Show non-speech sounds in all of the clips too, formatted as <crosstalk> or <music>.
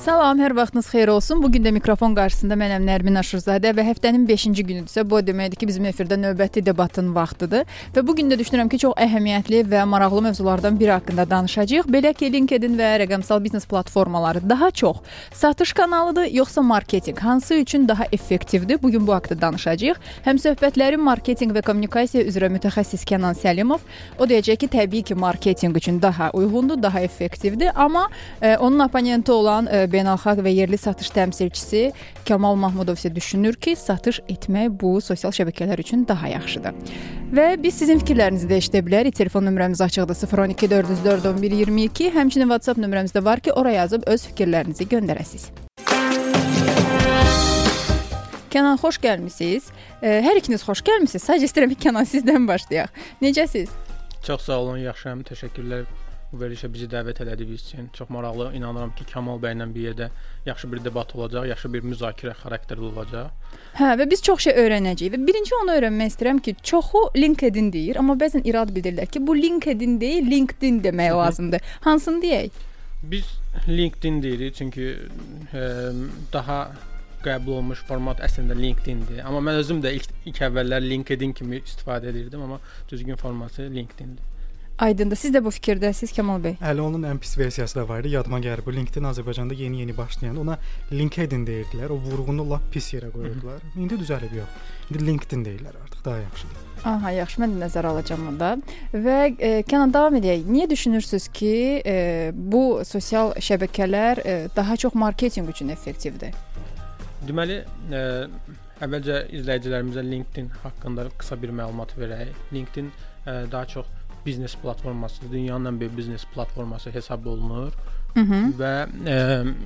Salam, hər vaxtınız xeyir olsun. Bu gün də mikrofon qarşısında mənəm Nərmin Aşurzadə və həftənin 5-ci günüdürsə, bu o deməkdir ki, bizim efirdə növbəti debatın vaxtıdır və bu gün də düşünürəm ki, çox əhəmiyyətli və maraqlı mövzulardan biri haqqında danışacağıq. Belə ki, LinkedIn və rəqəmsal biznes platformaları daha çox satış kanalıdır, yoxsa marketinq? Hansı üçün daha effektivdir? Bu gün bu haqqda danışacağıq. Həm söhbətləri marketinq və kommunikasiya üzrə mütəxəssis Kənan Səlimov o deyəcək ki, təbii ki, marketinq üçün daha uyğundur, daha effektivdir, amma e, onun oponenti olan e, beynəlxalq və yerli satış təmsilçisi Kamal Mahmudov isə düşünür ki, satış etmək bu sosial şəbəkələr üçün daha yaxşıdır. Və biz sizin fikirlərinizi də eşidə bilərik. Telefon nömrəmiz açıqdır 012 404 11 22. Həmçinin WhatsApp nömrəmiz də var ki, oraya yazıb öz fikirlərinizi göndərəsiniz. Kənan xoş gəlmisiniz. Hər ikiniz xoş gəlmisiniz. Sadəcə istəyirəm ki, Kənan sizdən başlayaq. Necəsiz? Çox sağ olun, yaxşıyam. Təşəkkürlər bu verilişə bizi dəvət elədiyiniz üçün. Çox maraqlı. İnanıram ki, Kamal bəylə bir yerdə yaxşı bir debat olacaq, yaxşı bir müzakirə xarakterli olacaq. Hə, və biz çox şey öyrənəcəyik. Və birinci onu öyrənmək istəyirəm ki, çoxu LinkedIn deyir, amma bəzən irad bildirirlər ki, bu LinkedIn deyil, LinkedIn demək lazımdır. <laughs> Hansını deyək? Biz LinkedIn deyirik, çünki ə, daha qəbul olmuş format əslində LinkedIn-dir. Amma mən özüm də ilk, ilk əvvəllər LinkedIn kimi istifadə edirdim, amma düzgün formatı LinkedIn-dir. Aydındır. Siz də bu fikirdəsiniz Kamal bəy? Hələ onun ən pis versiyası da var idi. Yadıma gəlir. Bu LinkedIn Azərbaycanda yeni-yeni başlayan ona LinkedIn deyirdilər. O vurğunu lap pis yerə qoyurdular. İndi düzəlib yox. İndi LinkedIn deyirlər artıq. Daha yaxşıdır. Aha, yaxşı. Mən də nəzərə alacağam onda. Və e, Kənan davam edək. Niyə düşünürsüz ki, e, bu sosial şəbəkələr e, daha çox marketinq üçün effektivdir? Deməli, e, əvvəlcə izləyicilərimizə LinkedIn haqqında qısa bir məlumat verək. LinkedIn e, daha çox biznes platforması, dünyanın ən böyük biznes platforması hesab olunur. Hı -hı. və ə,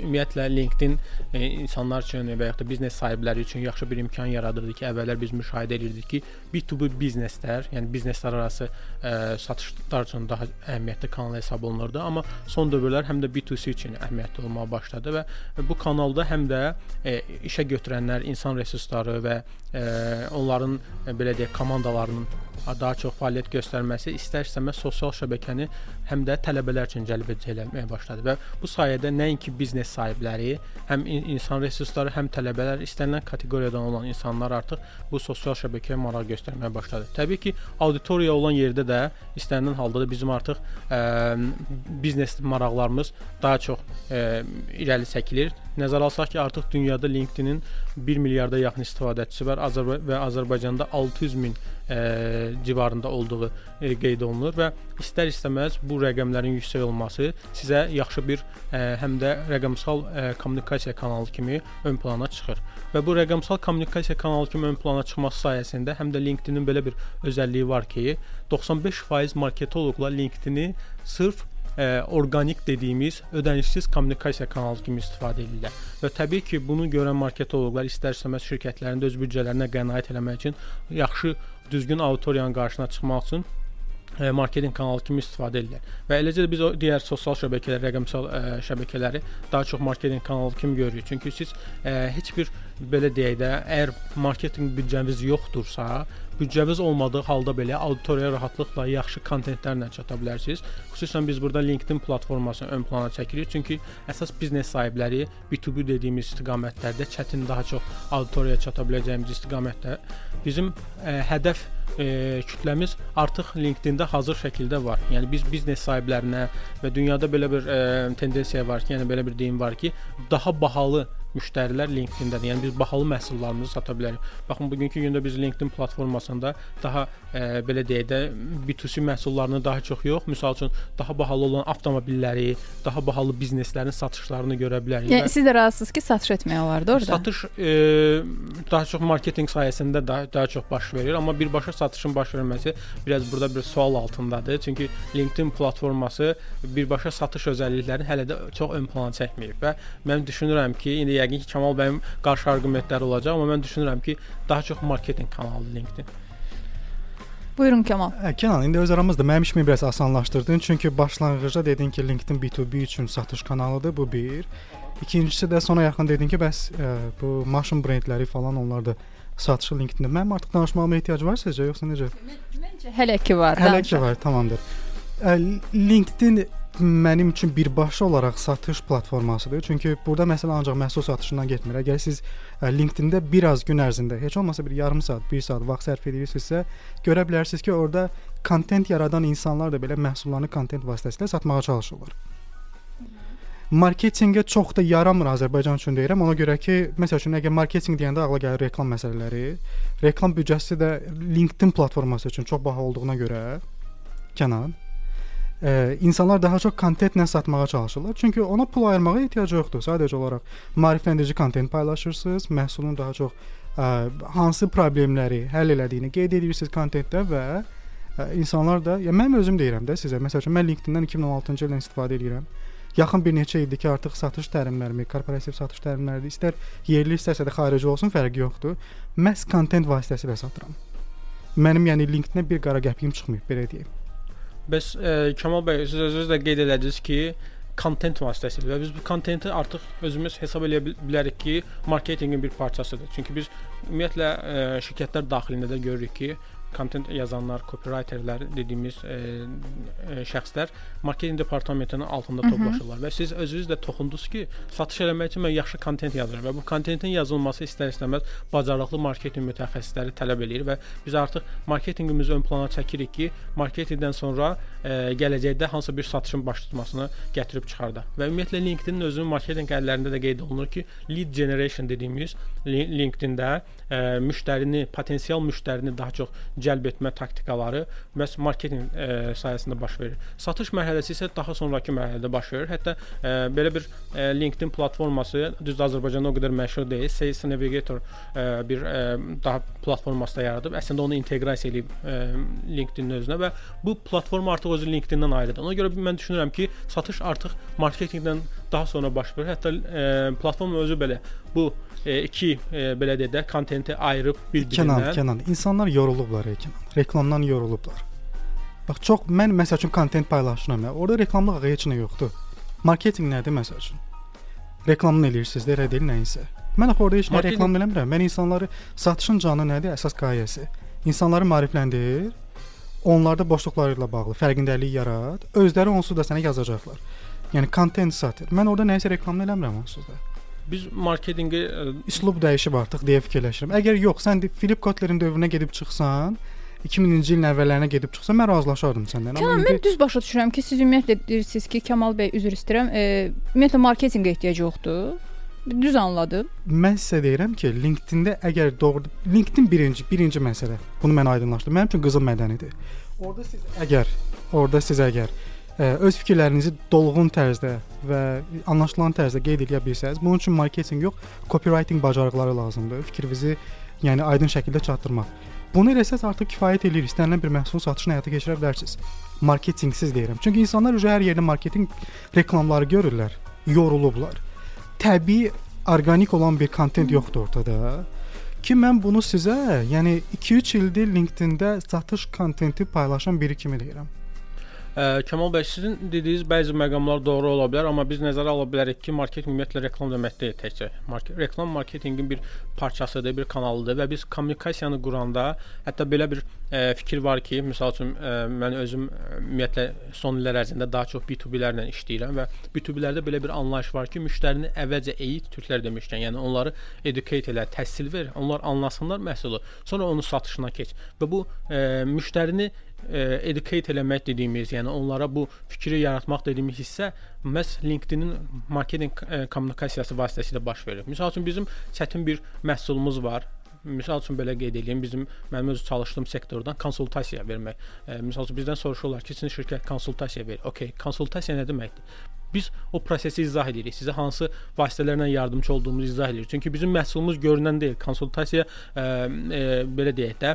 ümumiyyətlə LinkedIn ə, insanlar üçün və ya da biznes sahibləri üçün yaxşı bir imkan yaradırdı ki, əvvəllər biz müşahidə edirdik ki, B2B bizneslər, yəni bizneslər arası ə, satışlar üçün daha əhəmiyyətli kanal hesab olunurdu, amma son dövrlər həm də B2C üçün əhəmiyyətli olmağa başladı və bu kanalda həm də ə, işə götürənlər, insan resursları və ə, onların ə, belə deyək komandalarının daha çox fəaliyyət göstərməsi istər-istəməz sosial şəbəkəni həm də tələbələr üçün cəlb etməyə başladı və bu sayədə nəinki biznes sahibləri, həm insan resursları, həm tələbələr, istənilən kateqoriyadan olan insanlar artıq bu sosial şəbəkəyə maraq göstərməyə başladı. Təbii ki, auditoriya olan yerdə də istənilən halda da bizim artıq ə, biznes maraqlarımız daha çox ə, irəli çəkilir. Nəzərə alsaq ki, artıq dünyada LinkedIn-in 1 milyarda yaxın istifadəçisi var Azərba və Azərbaycanda 600 min ə, civarında olduğu ə, qeyd olunur və istər-istəməz bu rəqəmlərin yüksək olması sizə yaxşı bir ə, həm də rəqəmsal ə, kommunikasiya kanalı kimi ön plana çıxır. Və bu rəqəmsal kommunikasiya kanalı kimi ön plana çıxması sayəsində həm də LinkedIn-in belə bir özəlliyi var ki, 95% marketoloqlar LinkedIn-i sırf ə, orqanik dediyimiz ödənişsiz kommunikasiya kanalı kimi istifadə edirlər. Və təbii ki, bunu görən marketoloqlar istər-istəməz şirkətlərində öz büdcələrinə qənaət etmək üçün yaxşı, düzgün auditoriyanın qarşısına çıxmaq üçün marketinq kanalı kimi istifadə edirlər. Və eləcə də biz o digər sosial şəbəkələr, rəqəmsal ə, şəbəkələri daha çox marketinq kanalı kimi görürük. Çünki siz ə, heç bir belə deyək də, əgər marketinq büdcəniz yoxdursa, büdcəniz olmadığı halda belə auditoriyaya rahatlıqla yaxşı kontentlərlə çata bilərsiniz. Xüsusən biz burada LinkedIn platformasını ön plana çəkirik, çünki əsas biznes sahibləri B2B dediyimiz istiqamətlərdə çətin daha çox auditoriyaya çata biləcəyimiz istiqamətdə bizim ə, hədəf e, kütləmiz artıq LinkedIn-də hazır şəkildə var. Yəni biz biznes sahiblərinə və dünyada belə bir e, tendensiya var ki, yəni belə bir deyim var ki, daha bahalı müştərilər LinkedIn-dədir. Yəni biz bahalı məhsullarımızı sata bilərik. Baxın bugünkü gündə biz LinkedIn platformasında daha e, belə deyək də B2C məhsullarını daha çox yox, məsəl üçün daha bahalı olan avtomobilləri, daha bahalı bizneslərin satışlarını görə bilərik. Yəni siz də razısınız ki, satış etmək olardı orada? Satış e, daha çox marketinq sayəsində daha, daha çox baş verir, amma birbaşa satışın baş verməsi biraz burada bir sual altındadır. Çünki LinkedIn platforması birbaşa satış özəlliklərini hələ də çox ön plana çəkməyib və mən düşünürəm ki, indi yəqin ki, Kamal bəyin qarşı arqumentləri olacaq, amma mən düşünürəm ki, daha çox marketinq kanalı LinkedIn. Buyurun Kamal. Kənan, indi öz aramızda mənim işimi biraz asanlaşdırdın, çünki başlanğıcda dedin ki, LinkedIn B2B üçün satış kanalıdır, bu bir. İkincisi də sona yaxın dedin ki, bəs ə, bu maşın brendləri falan onlar da satışı LinkedIn-də. Mənim artıq danışmağıma ehtiyac var sizcə, yoxsa necə? Məncə hələ ki var. Hələ ki var, tamamdır. Ə, LinkedIn mənim üçün birbaşa olaraq satış platformasıdır. Çünki burada məsələ ancaq məhsul satışından getmir. Əgər siz ə, LinkedIn-də bir az gün ərzində heç olmasa bir yarım saat, 1 saat vaxt sərf edirsinizsə, görə bilərsiniz ki, orada kontent yaradan insanlar da belə məhsullarını kontent vasitəsilə satmağa çalışırlar. Marketinqə çox da yaramır Azərbaycan üçün deyirəm. Ona görə ki, məsəl üçün əgər marketinq deyəndə ağla gəlir reklam məsələləri. Reklam büdcəsi də LinkedIn platforması üçün çox baha olduğuna görə Kənan ə, insanlar daha çox kontentlə satmağa çalışırlar. Çünki ona pul ayırmağa ehtiyac yoxdur. Sadəcə olaraq maarifləndirici kontent paylaşırsınız, məhsulun daha çox ə, hansı problemləri həll elədiyini qeyd edirsiniz kontentdə və ə, insanlar da, ya mən özüm deyirəm də sizə, məsəl üçün mən LinkedIn-dən 2016-cı ildən istifadə edirəm. Yaxın bir neçə ildir ki, artıq satış tərimlərimi, korporativ satış tərimləri istər yerli, istərsə də xarici olsun, fərqi yoxdur. Məhz kontent vasitəsilə satıram. Mənim yəni LinkedIn-ə bir qara qəpiyim çıxmayıb, belə deyim. Bəs ə, Kamal bəy, siz özünüz də qeyd elədiniz ki, kontent vasitəsilə və biz bu kontenti artıq özümüz hesab eləyə bilərik ki, marketinqin bir parçasıdır. Çünki biz ümumiyyətlə ə, şirkətlər daxilində də görürük ki, kontent yazanlar, copywriterlər dediyimiz e, e, şəxslər marketinq departamentinin altında Hı -hı. toplaşırlar və siz özünüz də toxundunuz ki, satış eləmək üçün mən yaxşı kontent yazıram və bu kontentin yazılması istər-istəməz bacarıqlı marketinq mütəxəssisləri tələb eləyir və biz artıq marketinqimizi ön plana çəkirik ki, marketinqdən sonra e, gələcəkdə hansısa bir satışın baş tutmasını gətirib çıxardaq. Və ümumiyyətlə LinkedIn özünün marketinq əllərində də qeyd olunur ki, lead generation dediyimiz LinkedIn-də e, müştərini, potensial müştərini daha çox cəlb etmə taktikaları məhz marketinq e, sayəsində baş verir. Satış mərhələsi isə daha sonrakı mərhələdə baş verir. Hətta e, belə bir e, LinkedIn platforması düz Azərbaycanda o qədər məşhur deyil. Sales Navigator e, bir e, daha platforması da yaradıb. Əslində onu inteqrasiya edib e, LinkedIn özünə və bu platforma artıq özü LinkedIn-dən ayrıdır. Ona görə mən düşünürəm ki, satış artıq marketinqdən daha sonra baş verir. Hətta e, platforma özü belə bu iki e, belə deyək də kontenti ayırıb bir-birindən. Kənan, Kənan, insanlar yorulublar, e, Kənan. Reklamdan yorulublar. Bax çox mən məsəl üçün kontent paylaşıram. Orada reklamlıq heç nə yoxdur. Marketinq nədir məsəl üçün? Reklamını eləyirsiniz, elə deyil nəyisə. Mən axı orada heç nə reklam eləmirəm. Mən insanları satışın canı nədir? Əsas qayəsi. İnsanları maarifləndir. Onlarda boşluqları ilə bağlı fərqindəlik yarat. Özləri onsuz da sənə yazacaqlar. Yəni kontent satır. Mən orada nəyisə reklamını eləmirəm onsuz da. Biz marketinqi üslub dəyişib artıq deyə fikirləşirəm. Əgər yox, sən Philip Kotlerin dövrünə gedib çıxsan, 2000-ci ilin əvvəllərinə gedib çıxsa mən razılaşardım səndən. Amma indi... mən düz başa düşürəm ki, siz ümumiyyətlə deyirsiniz ki, Kamal bəy, üzr istəyirəm, e, ümumiyyətlə marketinqə ehtiyac yoxdur. Düz anladım. Mən sizə deyirəm ki, LinkedIn-də əgər doğru LinkedIn birinci, birinci məsələ. Bunu mən aydınlaşdırdım. Mənim üçün qızıl mədənidir. Orda siz əgər, orada siz əgər öz fikirlərinizi dolğun tərzdə və anlaşılan tərzdə qeyd edə bilsəz, bunun üçün marketinq yox, copywriting bacarıqları lazımdır. Fikrinizi yəni aydın şəkildə çatdırmaq. Bunu eləsəz artıq kifayət eləyir. İstənilən bir məhsul satışını həyata keçirə bilərsiniz. Marketinqsiz deyirəm. Çünki insanlar ücə hər yerdə marketinq reklamları görürlər, yorulublar. Təbii, orqanik olan bir kontent yoxdur ortada. Ki mən bunu sizə, yəni 2-3 ildir LinkedIn-də satış kontenti paylaşan biri kimi deyirəm. Kamal bəy, sizin dediyiniz bəzi məqamlar doğru ola bilər, amma biz nəzərə ala bilərik ki, marketinq ümumiyyətlə reklam demək deyil təkcə. Market, reklam marketinqin bir parçasıdır, bir kanalıdır və biz kommunikasiyanı quranda hətta belə bir ə, fikir var ki, məsəl üçün ə, mən özüm ümumiyyətlə son illər ərzində daha çox B2B-lərlə işləyirəm və B2B-lərdə belə bir anlayış var ki, müştərini əvvəlcə eğit, türklər demişkən, yəni onları educate elə, təhsil ver, onlar anlasınlar məhsulu, sonra onun satışına keç. Və bu ə, müştərini educate eləmək dediyimiz, yəni onlara bu fikri yaratmaq dediyimiz hissə məhz LinkedIn-in marketinq e, kommunikasiyası vasitəsilə baş verir. Məsəl üçün bizim çətin bir məhsulumuz var. Məsəl üçün belə qeyd edeyim, bizim mənim öz çalışdığım sektordan konsultasiya vermək. E, məsəl üçün bizdən soruşurlar ki, sizin şirkət konsultasiya verir. Okay, konsultasiya nə deməkdir? Biz o prosesi izah edirik. Sizə hansı vasitələrlə yardımçı olduğumuzu izah edirik. Çünki bizim məhsulumuz görünən deyil. Konsultasiya e, e, belə deyək də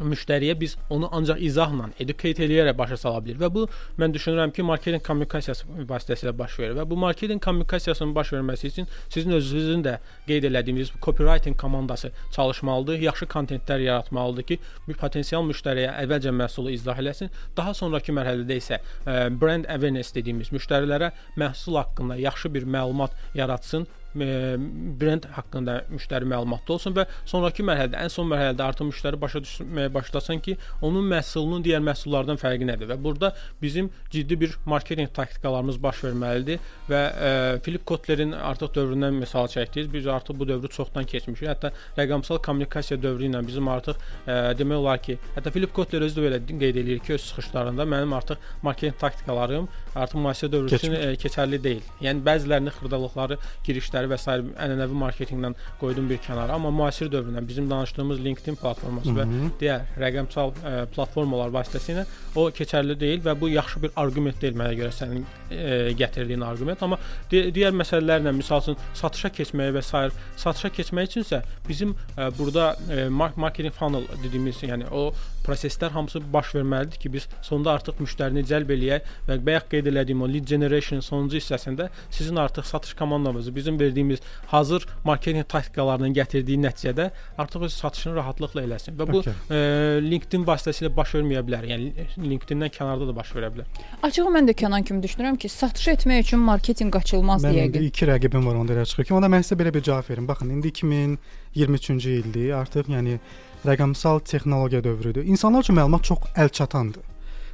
müştəriyə biz onu ancaq izahla, educate eləyərək başa sala bilir. Və bu mən düşünürəm ki, marketinq kommunikasiyası vasitəsilə baş verir və bu marketinq kommunikasiyasının baş verməsi üçün sizin özünüzün də qeyd elədiyiniz copywriting komandası çalışmalıdır, yaxşı kontentlər yaratmalıdır ki, bir potensial müştəriyə əvvəlcə məhsulu izah eləsin, daha sonrakı mərhələdə isə ə, brand awareness dediyimiz müştərilərə məhsul haqqında yaxşı bir məlumat yaratsın e, brend haqqında müştəri məlumatlı olsun və sonrakı mərhələdə, ən son mərhələdə artıq müştəri başa düşməyə başlasın ki, onun məhsulunun digər məhsullardan fərqi nədir və burada bizim ciddi bir marketinq taktikalarımız baş verməlidir və e, Philip Kotlerin artıq dövründən misal çəkdik. Biz artıq bu dövrü çoxdan keçmişik. Hətta rəqəmsal kommunikasiya dövrü ilə bizim artıq e, demək olar ki, hətta Philip Kotler özü də belə qeyd edir ki, öz çıxışlarında mənim artıq marketinq taktikalarım artıq müasir dövr üçün e, keçərli deyil. Yəni bəzilərini xırdalıqları, girişləri və s. ənənəvi marketinqdən qoydum bir kənara, amma müasir dövrdən bizim danışdığımız LinkedIn platforması Hı -hı. və digər rəqəmsal e, platformalar vasitəsilə o keçərli deyil və bu yaxşı bir arqument deyil mənə görə sənin e, gətirdiyin arqument, amma di digər məsələlərlə, məsəl üçün satışa keçməyə və s. satışa keçmək üçünsə bizim e, burada e, marketing funnel dediyimiz, yəni o proseslər hamısı baş verməlidir ki, biz sonda artıq müştərini cəlb eləyək və bayaq qeyd elədiyim o lead generation sonuncu hissəsində sizin artıq satış komandamızı bizim verdiyimiz hazır marketinq taktikalarının gətirdiyi nəticədə artıq öz satışını rahatlıqla eləsin və bu okay. e, LinkedIn vasitəsilə baş verməyə bilər. Yəni LinkedIn-dən kənarda da baş verə bilər. Açığı mən də Kənan kimi düşünürəm ki, satış etmək üçün marketinq qaçılmaz deyə. Mənim iki rəqibim var onda elə çıxır ki, onda mən sizə belə bir cavab verim. Baxın, indi 2023-cü ildir. Artıq yəni rəqəmsal texnologiya dövrüdür. İnsanlar üçün məlumat çox əlçatandır.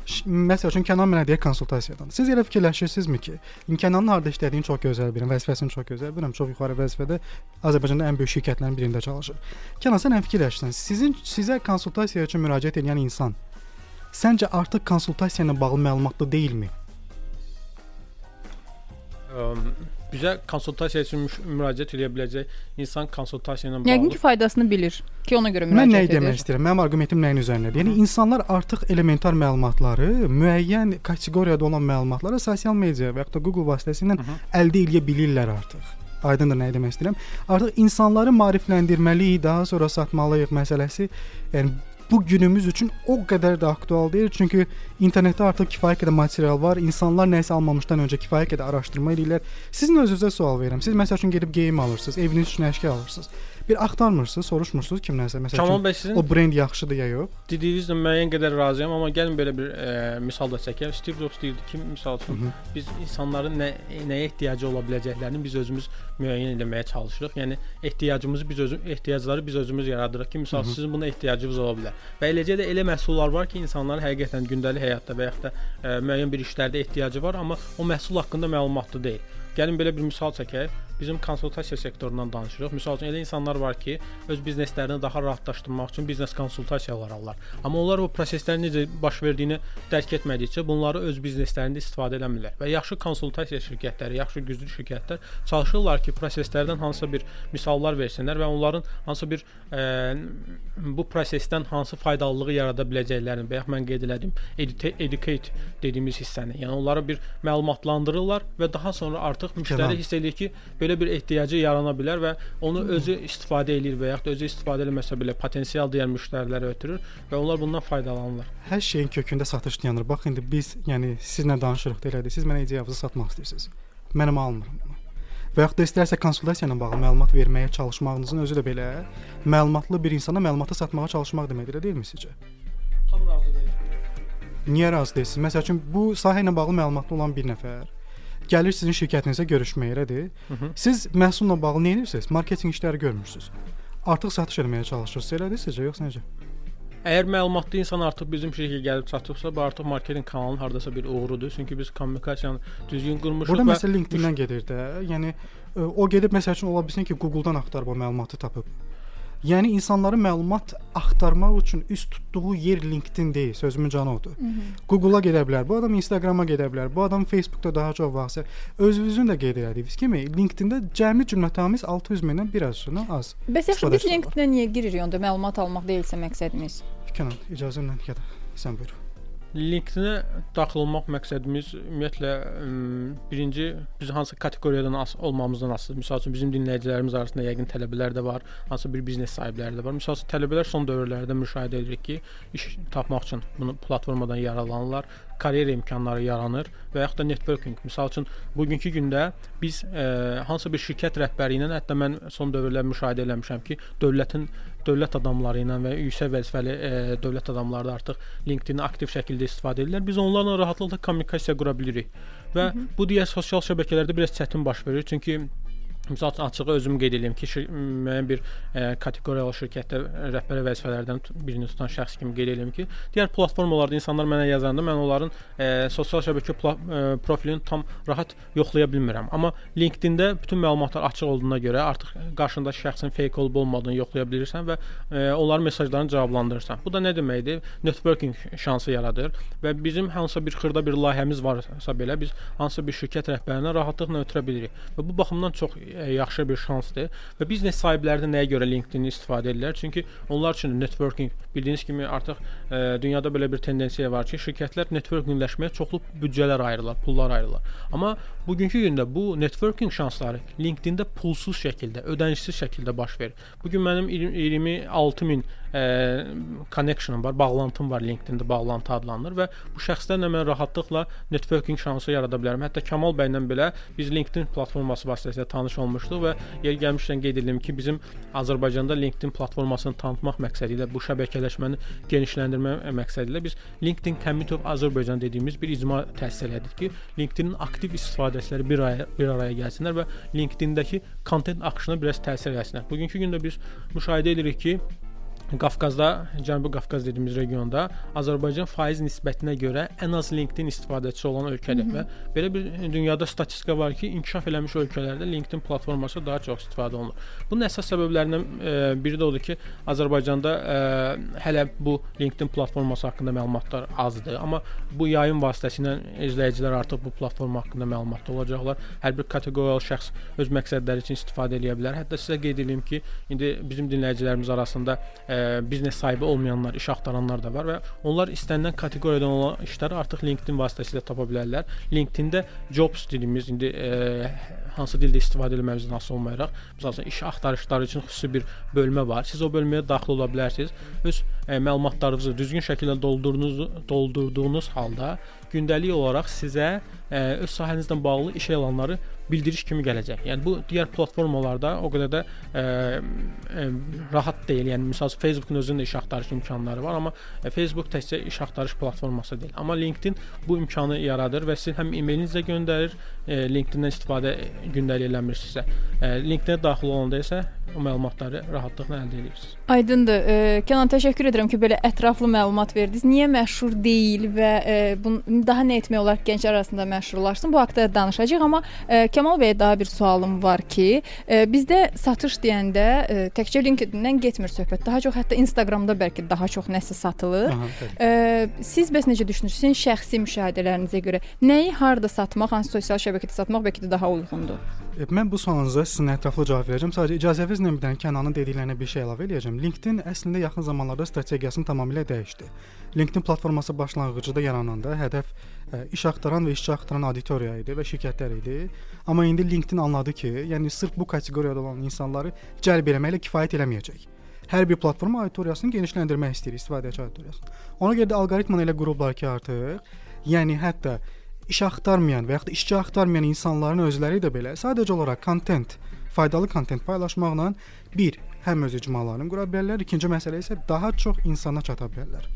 Məsəl üçün Kənan mənə deyir konsultasiyadan. Siz elə fikirləşirsinizmi ki, Kənanın harda işlədiyini çox gözəl bilirəm, vəzifəsini çox gözəl bilirəm, çox yuxarı vəzifədə Azərbaycanda ən böyük şirkətlərin birində çalışır. Kənan sən nə fikirləşirsən? Sizin sizə konsultasiya üçün müraciət edən insan səncə artıq konsultasiya ilə bağlı məlumatlı deyilmi? Um, bizə konsultasiya üçün müraciət edə biləcək insan konsultasiya ilə bağlı. Yəqin ki, faydasını bilir ki, ona görə müraciət edir. Mən nə demək istəyirəm? Mənim arqumentim nəyin üzərindədir? Yəni insanlar artıq elementar məlumatları, müəyyən kateqoriyada olan məlumatları sosial media və ya da Google vasitəsilə əldə edə bilirlər artıq. Aydındır nə demək istəyirəm? Artıq insanları maarifləndirməliyik, daha sonra satmalıyıq məsələsi. Yəni bu günümüz üçün o qədər də aktual deyil, çünki internetdə artıq kifayət qədər material var. İnsanlar nəsə almamışdan öncə kifayət qədər araşdırma edirlər. Sizin özünüzə sual verirəm. Siz məsəl üçün gedib geyim alırsınız, eviniz üçün əşya alırsınız bir axtarmırsınız, soruşmursunuz kimdənsə məsələn. Kamal bəy sizin o brend yaxşıdır ya yox? Dediyinizlə müəyyən qədər razıyam, amma gəlin belə bir e, misal da çəkək. Steve Jobs deyirdi ki, misal üçün Hı -hı. biz insanların nə nəyə ehtiyacı ola biləcəklərini biz özümüz müəyyən etməyə çalışırıq. Yəni ehtiyacımızı biz özümüz ehtiyacları biz özümüz yaradırıq ki, -hı. sizin buna ehtiyacınız ola bilər. Və eləcə də elə məhsullar var ki, insanların həqiqətən gündəlik həyatda və yaxud da e, müəyyən bir işlərdə ehtiyacı var, amma o məhsul haqqında məlumatlı deyil. Gəlin belə bir misal çəkək. Bizim konsultasiya sektorundan danışırıq. Məsəl üçün elə insanlar var ki, öz bizneslərini daha rahatlaşdırmaq üçün biznes konsultasiyalar alırlar. Amma onlar bu proseslərin necə baş verdiyini dərk etmədikcə bunları öz bizneslərində istifadə etmirlər. Və yaxşı konsultasiya şirkətləri, yaxşı güclü şirkətlər çalışırlar ki, proseslərdən hansısa bir misallar versinlər və onların hansısa bir ə, bu prosesdən hansı faydalılığı yarada biləcəklərini, bayaq mən qeyd elədim, educate dediyimiz hissəni, yəni onları bir məlumatlandırırlar və daha sonra artıq müştəri hiss edir ki, belə bir ehtiyacı yarana bilər və onu özü istifadə eləyir və yaxud özü istifadə eləməsə belə potensial digər müştərilərə ötürür və onlar bundan faydalanırlar. Hər şeyin kökündə satış dayanır. Bax indi biz, yəni sizlə danışırıq da elədir. Siz mənə ideyanızı satmaq istəyirsiniz. Mənim almıram bunu. Və yaxud da istərsə konsultasiya ilə bağlı məlumat verməyə çalışmağınızın özü də belə məlumatlı bir insana məlumatı satmağa çalışmaq deməkdir, deyilmi sizcə? Tam razı deyiləm. Niyə razı deyilsiniz? Məsəl üçün bu sahə ilə bağlı məlumatlı olan bir nəfər gəlir sizin şirkətinizə görüşməyə elədir. Siz məhsulla bağlı nə edirsiniz? Marketinq işləri görmürsüz. Artıq satış etməyə çalışırsınız, elədir sizcə, yoxsa necə? Əgər məlumatlı insan artıq bizim şirkətə gəlib çatıbsa, bu artıq marketinq kanalının hardasa bir uğurudur. Çünki biz kommunikasiyanı düzgün qurmuşuq. Burada və... məsələ LinkedIn-dən gedir də. Yəni o gedib məsəl üçün ola bilsin ki, Google-dan axtarıb o məlumatı tapıb. Yəni insanların məlumat axtarmaq üçün üz tutduğu yer LinkedIn deyil, sözümün canı odur. Google-a gedə bilər, bu adam Instagram-a gedə bilər, bu adam Facebook-da daha çox vaxtsa özünüzün də qeyd elədiyiniz kimi LinkedIn-də cəmi cümlətamiz 600 mindən bir azını az. Bəs yaxşı biz LinkedIn-ə niyə giririk onda məlumat almaq deyilsə məqsədimiz? Kənan, icazə ilə ya da sən buyur. LinkedIn-ə daxil olmaq məqsədimiz ümumiyyətlə birinci biz hansı kateqoriyadan as olmamızdan asılıdır. Məsəl üçün bizim dinləyicilərimiz arasında yəqin tələbələr də var, hansı bir biznes sahibləri də var. Məsəl üçün tələbələr son dövrlərdə müşahidə edirik ki, iş tapmaq üçün bunu platformadan yararlanırlar karyera imkanları yaranır və yaxud da networking. Məsəl üçün bugünkü gündə biz e, hansısa bir şirkət rəhbəri ilə hətta mən son dövrlər müşahidə eləmişəm ki, dövlətin dövlət adamları ilə və yüksək vəzifəli e, dövlət adamları da artıq LinkedIn-i aktiv şəkildə istifadə edirlər. Biz onlarla rahatlıqla kommunikasiya qura bilirik. Və Hı -hı. bu digər sosial şəbəkələrdə biraz çətin baş verir, çünki Məsəl üçün açığı özüm qeyd edirəm ki, şir, müəyyən bir e, kateqoriyalı şirkətdə rəhbər vəzifələrdən birini tutan şəxs kimi qeyd edirəm ki, digər platformalarda insanlar mənə yazanda mən onların e, sosial şəbəkə e, profilini tam rahat yoxlaya bilmirəm. Amma LinkedIn-də bütün məlumatlar açıq olduğuna görə artıq qarşındakı şəxsin fake olub olmadığını yoxlaya bilirsən və e, onların mesajlarını cavablandırırsan. Bu da nə deməkdir? Networking şansı yaradır və bizim hansısa bir xırda bir layihəmiz varsa belə biz hansısa bir şirkət rəhbərinə rahatlıqla ötürə bilirik. Və bu baxımdan çox yaxşı bir şansdır və biznes sahibləri də nəyə görə LinkedIn-i istifadə edirlər? Çünki onlar üçün networking bildiyiniz kimi artıq ə, dünyada belə bir tendensiya var ki, şirkətlər networkingləşməyə çoxlu büdcələr ayırırlar, pullar ayırırlar. Amma bugünkü gündə bu networking şansları LinkedIn-də pulsuz şəkildə, ödənişsiz şəkildə baş verir. Bu gün mənim 26 min ə, connectionum var, bağlantım var LinkedIn-də bağlantı adlanır və bu şəxslərlə mən rahatlıqla networking şansı yarada bilərəm. Hətta Kamal bəylə belə biz LinkedIn platforması vasitəsilə tanış olmuşduq və yer gəlmişkən qeyd edim ki, bizim Azərbaycanda LinkedIn platformasını tanıtmaq məqsədi ilə bu şəbəkələşməni genişləndirmə məqsədi ilə biz LinkedIn Community of Azərbaycan dediyimiz bir icma təsis elədik ki, LinkedIn-in aktiv istifadəçiləri bir araya bir araya gəlsinlər və LinkedIn-dəki kontent axışına biraz təsir etsinlər. Bugünkü gündə biz müşahidə edirik ki, Qafqazda, Cənubi Qafqaz dediyimiz regionda Azərbaycan faiz nisbətinə görə ən az LinkedIn istifadəçisi olan ölkədir Hı -hı. və belə bir dünyada statistika var ki, inkişaf eləmiş ölkələrdə LinkedIn platforması daha çox istifadə olunur. Bunun əsas səbəblərindən e, biri də odur ki, Azərbaycanda e, hələ bu LinkedIn platforması haqqında məlumatlar azdır, amma bu yayım vasitəsilə izləyicilər artıq bu platforma haqqında məlumatlı olacaqlar. Hər bir kateqoriyalı şəxs öz məqsədləri üçün istifadə edə bilər. Hətta sizə qeyd edeyim ki, indi bizim dinləyicilərimiz arasında e, biznes sahibi olmayanlar, iş axtaranlar da var və onlar istənilən kateqoriyadan olan işləri artıq LinkedIn vasitəsilə tapa bilərlər. LinkedIn-də jobs dediyimiz indi e, hansı dildə istifadə etməyimizdən asılı olmayaraq, məsələn, iş axtarışları üçün xüsusi bir bölmə var. Siz o bölməyə daxil ola bilərsiniz. Öz e, məlumatlarınızı düzgün şəkildə doldurduğunuz doldurduğunuz halda gündəlik olaraq sizə ə, öz sahənizlə bağlı iş elanları bildiriş kimi gələcək. Yəni bu digər platformalarda o qədər də ə, ə, rahat deyil. Yəni məsəl üçün Facebook-un özünün də iş axtarış imkanları var, amma ə, Facebook təkcə iş axtarış platforması deyil. Amma LinkedIn bu imkanı yaradır və sizin həm e-mailinizə göndərir, ə, LinkedIn-dən istifadə gündəlik eləmirsinizsə, ə, LinkedIn-ə daxil olanda isə o məlumatları rahatlıqla əldə edirsiniz. Aydındır. E, Kənan təşəkkür edirəm ki, belə ətraflı məlumat verdiniz. Niyə məşhur deyil və e, bunu daha nə etmək olar ki, gənclər arasında məşhurlaşsın? Bu haqqda danışacağıq, amma e, Kəmal bəyə daha bir sualım var ki, e, bizdə satış deyəndə e, təkcə LinkedIn-dən getmir söhbət. Daha çox hətta Instagramda bəlkə daha çox nəsə satılır. Aha, e, siz bəs necə düşünürsünüz? Şəxsi müşahidələrinizə görə nəyi harda satmaq, hansı sosial şəbəkədə satmaq bəlkə də daha uyğundur? E, mən bu sualınıza sizin ətraflı cavab verəcəm. Sadəcə icazənizlə bir dənə Kənanın dediklərinə bir şey əlavə edəcəm. LinkedIn əslində yaxın zamanlarda strategiyasını tamamilə dəyişdi. LinkedIn platforması başlanğıcında yarananda hədəf ə, e, iş axtaran və işçi axtaran auditoriya idi və şirkətlər idi. Amma indi LinkedIn anladı ki, yəni sırf bu kateqoriyada olan insanları cəlb etməklə kifayət eləməyəcək. Hər bir platform auditoriyasını genişləndirmək istəyir, istifadəçi auditoriyasını. Ona görə də alqoritmanı elə qurublar ki, artıq yəni hətta iş axtarmayan və yaxud da işçi axtarmayan insanların özləri də belə sadəcə olaraq kontent, faydalı kontent paylaşmaqla bir həm öz icmalarını qura bilərlər, ikinci məsələ isə daha çox insana çata bilərlər.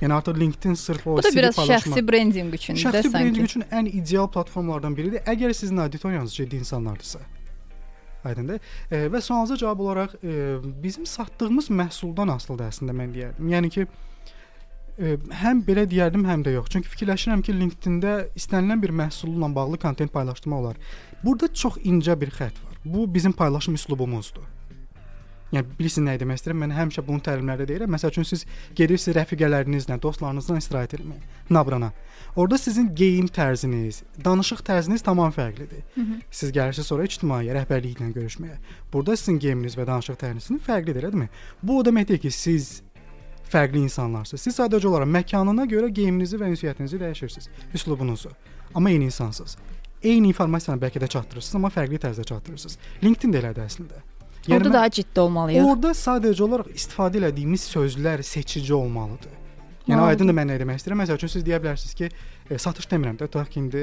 Yəni artıq LinkedIn sırf o Bu da biraz şəxsi brendinq üçündür də sanki. Şəxsi brendinq üçün ən ideal platformalardan biridir. Əgər sizin auditoriyanız ciddi insanlardırsa. Aydındır? E, və sualınıza cavab olaraq e, bizim satdığımız məhsuldan asılıdır əslində mən deyərdim. Yəni ki, ə, həm belə deyərdim, həm də yox. Çünki fikirləşirəm ki, LinkedIn-də istənilən bir məhsulla bağlı kontent paylaşdırmaq olar. Burada çox incə bir xətt var. Bu bizim paylaşım üslubumuzdur. Yəni bilirsiniz nə demək istəyirəm? Mən həmişə bunu təlimlərdə deyirəm. Məsəl üçün siz gedirsiniz rəfiqələrinizlə, dostlarınızla istirahət etməyə, Nabrana. Orda sizin geyim tərziniz, danışıq tərziniz tamam fərqlidir. Hı -hı. Siz gəlirsiniz sonra ictimai rəhbərliklə görüşməyə. Burada sizin geyiminiz və danışıq tərziniz fərqlidir, elədirmi? Bu o demək deyil ki, siz fərqli insanlarsınız. Siz sadəcə olaraq məkanına görə geyiminizi və ünsiyyətinizi dəyişirsiniz, üslubunuzu. Amma eyni insansınız. Eyni informasiyanı bəlkə də çatdırırsınız, amma fərqli tərzdə çatdırırsınız. LinkedIn də elədir əslində. Yəni orada mən, daha ciddi olmalıyıq. Orada sadəcə olaraq istifadə etdiyimiz sözlər seçici olmalıdır. Yəni aydındır mən nə demək istəyirəm. Məsəl üçün siz deyə bilərsiniz ki, e, satış demirəm də, tutaq ki, indi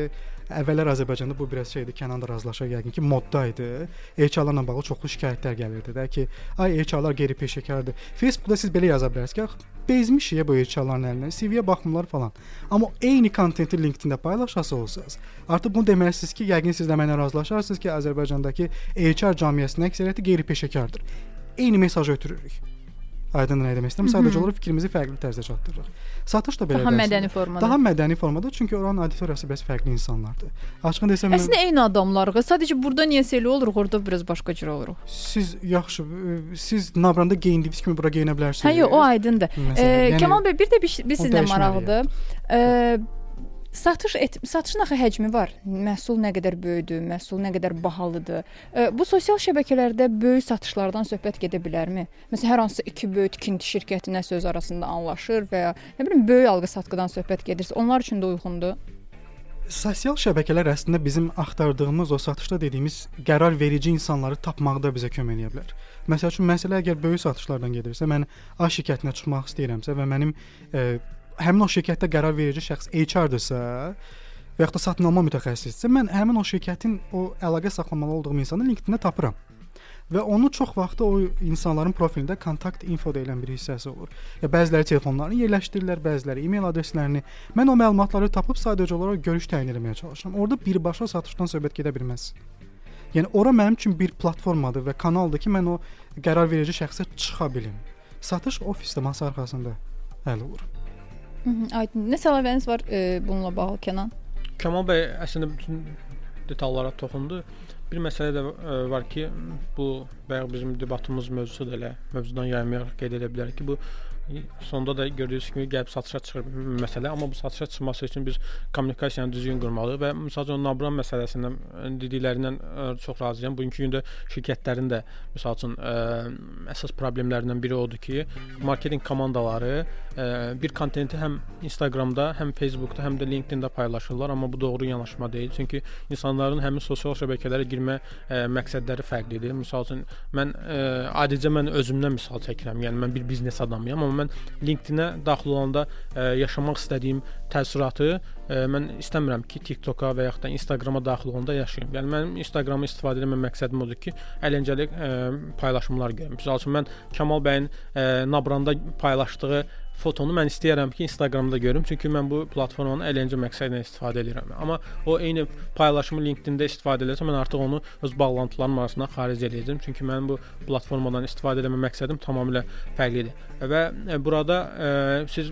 əvvəllər Azərbaycanda bu biraz şeydir, Kənan da razılaşar yəqin ki, modda idi. HR-larla bağlı çoxlu şikayətlər gəlirdi də ki, ay HR-lar qeyri-peşəkardır. Facebookda siz belə yaza bilərsiniz ki, bezmişik bu HR'ların əlinə. CV-yə baxmırlar falan. Amma eyni kontenti LinkedIn-də paylaşası olsanız, artıq bunu deməlisiniz ki, yəqin siz də mənlə razılaşarsınız ki, Azərbaycandakı HR cəmiyyətinin əksəriyyəti qeyri-peşəkardır. Eyni mesajı ötürürük. Aydın nə demək istəyirəm? Sadəcə olaraq fikrimizi fərqli tərzdə çatdırırıq. Satış da belə Daha mədəni formada. Daha mədəni formada, çünki oranın auditoriyası bəs fərqli insanlardır. Açıqını desəm, Əslində eyni adamlarıq. Sadəcə burada niyə elə oluruq, orada biraz başqa cür oluruq. siz yaxşı, e, siz Nabranda geyindiyiniz kimi bura geyinə bilərsiniz. Hə, yox, o aydındır. Məsələn, E, yəni- Kamal bəy, bir də bir, bir sizlə maraqlıdır. E, Satış et, satışın axı həcmi var. Məhsul nə qədər böyüdür, məhsul nə qədər bahalıdır. E, bu sosial şəbəkələrdə böyük satışlardan söhbət gedə bilərmi? Məsələn, hər hansı iki böyük tikinti şirkəti nəsə öz arasında anlaşır və ya nə bilim böyük alqı-satqıdan söhbət gedirsə, onlar üçün də uyğundur. Sosial şəbəkələr əslində bizim axtardığımız o satışda dediyimiz qərar verici insanları tapmaqda bizə kömək edə bilər. Məsəl üçün məsələ əgər böyük satışlardan gedirsə, mən A şirkətinə çıxmaq istəyirəmsə və mənim e, həmin o şirkətdə qərar verici şəxs HR-dırsa və yaxud da satın alma mütəxəssisdirsə, mən həmin o şirkətin o əlaqə saxlamalı olduğum insanı LinkedIn-də tapıram. Və onu çox vaxt o insanların profilində kontakt info deyilən bir hissəsi olur. Ya bəziləri telefonlarını yerləşdirirlər, bəziləri e-mail adreslərini. Mən o məlumatları tapıb sadəcə olaraq görüş təyin etməyə çalışıram. Orada birbaşa satışdan söhbət gedə bilməz. Yəni ora mənim üçün bir platformadır və kanaldır ki, mən o qərar verici şəxsə çıxa bilim. Satış ofisdə masa arxasında həll olur. -hı, aydın. Nə səlahiyyətiniz var e, bununla bağlı Kənan? Kamal bəy əslində bütün detallara toxundu. Bir məsələ də ə, var ki, bu bayaq bizim debatımız mövzusu da elə mövzudan yaymayaraq qeyd edə bilərik ki, bu sonda da gördüyünüz kimi gəlib satışa çıxır məsələ, amma bu satışa çıxması üçün biz kommunikasiyanı düzgün qurmalıyıq və məsələn Nabran məsələsindən dediklərindən çox razıyam. Bugünkü gündə şirkətlərin də məsəl üçün ə, əsas problemlərindən biri odur ki, marketinq komandaları ə, bir kontenti həm Instagramda, həm Facebookda, həm də LinkedIn-də paylaşırlar, amma bu doğru yanaşma deyil. Çünki insanların həmin sosial şəbəkələrə girmə ə, məqsədləri fərqlidir. Məsəl üçün mən ə, adicə mən özümdən misal çəkirəm. Yəni mən bir biznes adamıyam, amma mən LinkedIn-ə daxil olanda ə, yaşamaq istədiyim təəssüratı ə, mən istəmirəm ki, TikToka və yaxud da Instagrama daxil olanda yaşayım. Yəni mənim Instagramı istifadə etmə məqsədim odur ki, əyləncəli ə, paylaşımlar görüm. Məsəl üçün mən Kamal bəyin ə, Nabranda paylaşdığı fotonu mən istəyirəm ki, Instagramda görüm, çünki mən bu platformanın əyləncə məqsədi ilə istifadə edirəm. Amma o eyni paylaşımı LinkedIn-də istifadə etsəm, mən artıq onu öz bağlantılarım arasından xaric edəcəm, çünki mənim bu platformadan istifadə etmə məqsədim tamamilə fərqlidir. Və e, burada ə, siz